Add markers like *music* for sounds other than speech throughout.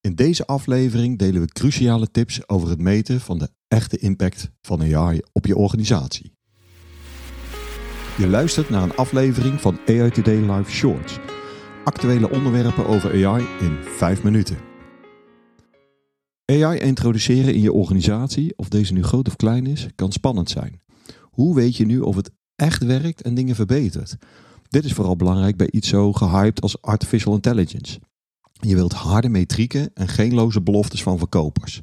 In deze aflevering delen we cruciale tips over het meten van de echte impact van AI op je organisatie. Je luistert naar een aflevering van AI Today Live Shorts. Actuele onderwerpen over AI in 5 minuten. AI introduceren in je organisatie, of deze nu groot of klein is, kan spannend zijn. Hoe weet je nu of het echt werkt en dingen verbetert? Dit is vooral belangrijk bij iets zo gehyped als artificial intelligence. Je wilt harde metrieken en geen loze beloftes van verkopers.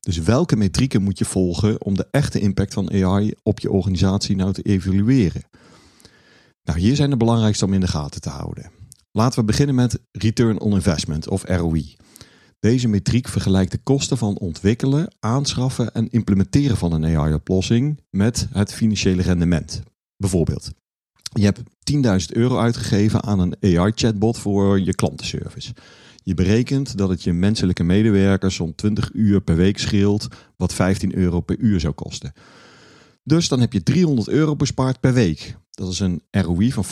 Dus welke metrieken moet je volgen om de echte impact van AI op je organisatie nou te evalueren? Nou, hier zijn de belangrijkste om in de gaten te houden. Laten we beginnen met Return on Investment of ROI. Deze metriek vergelijkt de kosten van ontwikkelen, aanschaffen en implementeren van een AI-oplossing met het financiële rendement. Bijvoorbeeld, je hebt 10.000 euro uitgegeven aan een AI-chatbot voor je klantenservice. Je berekent dat het je menselijke medewerkers zo'n 20 uur per week scheelt, wat 15 euro per uur zou kosten. Dus dan heb je 300 euro bespaard per week. Dat is een ROI van 15%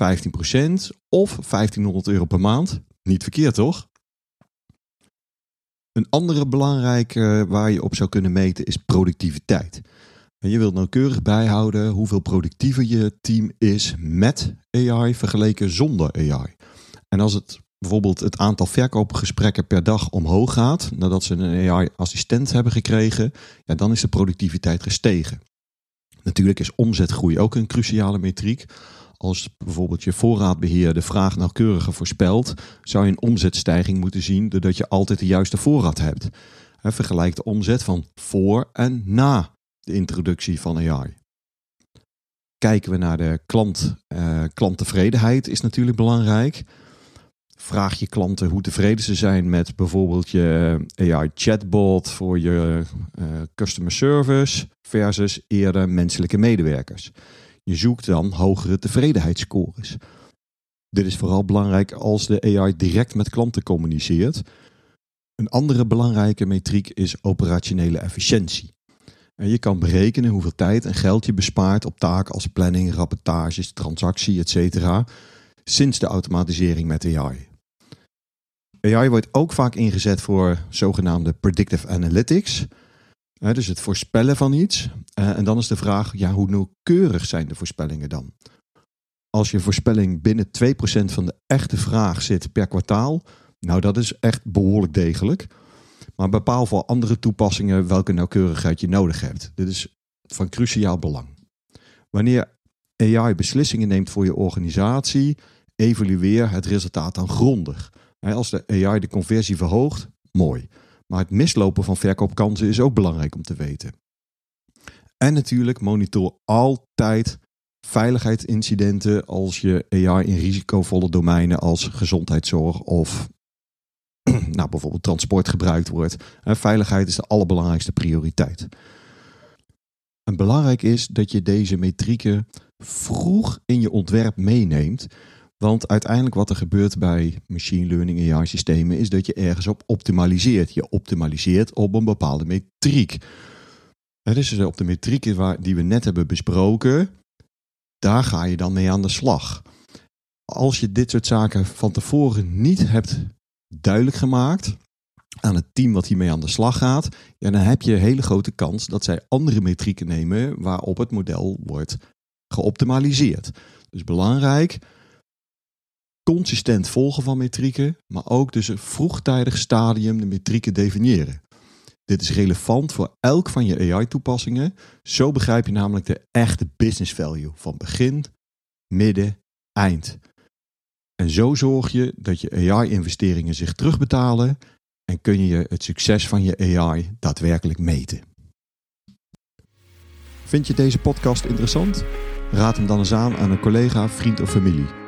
of 1500 euro per maand. Niet verkeerd, toch? Een andere belangrijke waar je op zou kunnen meten is productiviteit. Je wilt nauwkeurig bijhouden hoeveel productiever je team is met AI vergeleken zonder AI. En als het bijvoorbeeld het aantal verkoopgesprekken per dag omhoog gaat, nadat ze een AI-assistent hebben gekregen, ja, dan is de productiviteit gestegen. Natuurlijk is omzetgroei ook een cruciale metriek. Als bijvoorbeeld je voorraadbeheer de vraag nauwkeuriger voorspelt, zou je een omzetstijging moeten zien doordat je altijd de juiste voorraad hebt. Vergelijk de omzet van voor en na de introductie van AI. Kijken we naar de klant, uh, klanttevredenheid is natuurlijk belangrijk. Vraag je klanten hoe tevreden ze zijn met bijvoorbeeld je AI chatbot voor je uh, customer service versus eerder menselijke medewerkers. Je zoekt dan hogere tevredenheidsscores. Dit is vooral belangrijk als de AI direct met klanten communiceert. Een andere belangrijke metriek is operationele efficiëntie. En je kan berekenen hoeveel tijd en geld je bespaart op taken als planning, rapportages, transactie, etc. sinds de automatisering met AI. AI wordt ook vaak ingezet voor zogenaamde predictive analytics. dus het voorspellen van iets. Eh, en dan is de vraag, ja, hoe nauwkeurig zijn de voorspellingen dan? Als je voorspelling binnen 2% van de echte vraag zit per kwartaal, nou dat is echt behoorlijk degelijk. Maar bepaal voor andere toepassingen welke nauwkeurigheid je nodig hebt. Dit is van cruciaal belang. Wanneer AI beslissingen neemt voor je organisatie, evalueer het resultaat dan grondig. Als de AI de conversie verhoogt, mooi. Maar het mislopen van verkoopkansen is ook belangrijk om te weten. En natuurlijk monitor altijd veiligheidsincidenten als je AI in risicovolle domeinen als gezondheidszorg of *clears throat* nou, bijvoorbeeld transport gebruikt wordt. Veiligheid is de allerbelangrijkste prioriteit. En belangrijk is dat je deze metrieken vroeg in je ontwerp meeneemt. Want uiteindelijk wat er gebeurt bij machine learning AI systemen is dat je ergens op optimaliseert. Je optimaliseert op een bepaalde metriek. Dus op de metrieken die we net hebben besproken, daar ga je dan mee aan de slag. Als je dit soort zaken van tevoren niet hebt duidelijk gemaakt aan het team wat hiermee aan de slag gaat, dan heb je een hele grote kans dat zij andere metrieken nemen waarop het model wordt geoptimaliseerd. Dus belangrijk, consistent volgen van metrieken, maar ook dus een vroegtijdig stadium de metrieken definiëren. Dit is relevant voor elk van je AI-toepassingen. Zo begrijp je namelijk de echte business value van begin, midden, eind. En zo zorg je dat je AI-investeringen zich terugbetalen en kun je het succes van je AI daadwerkelijk meten. Vind je deze podcast interessant? Raad hem dan eens aan aan een collega, vriend of familie.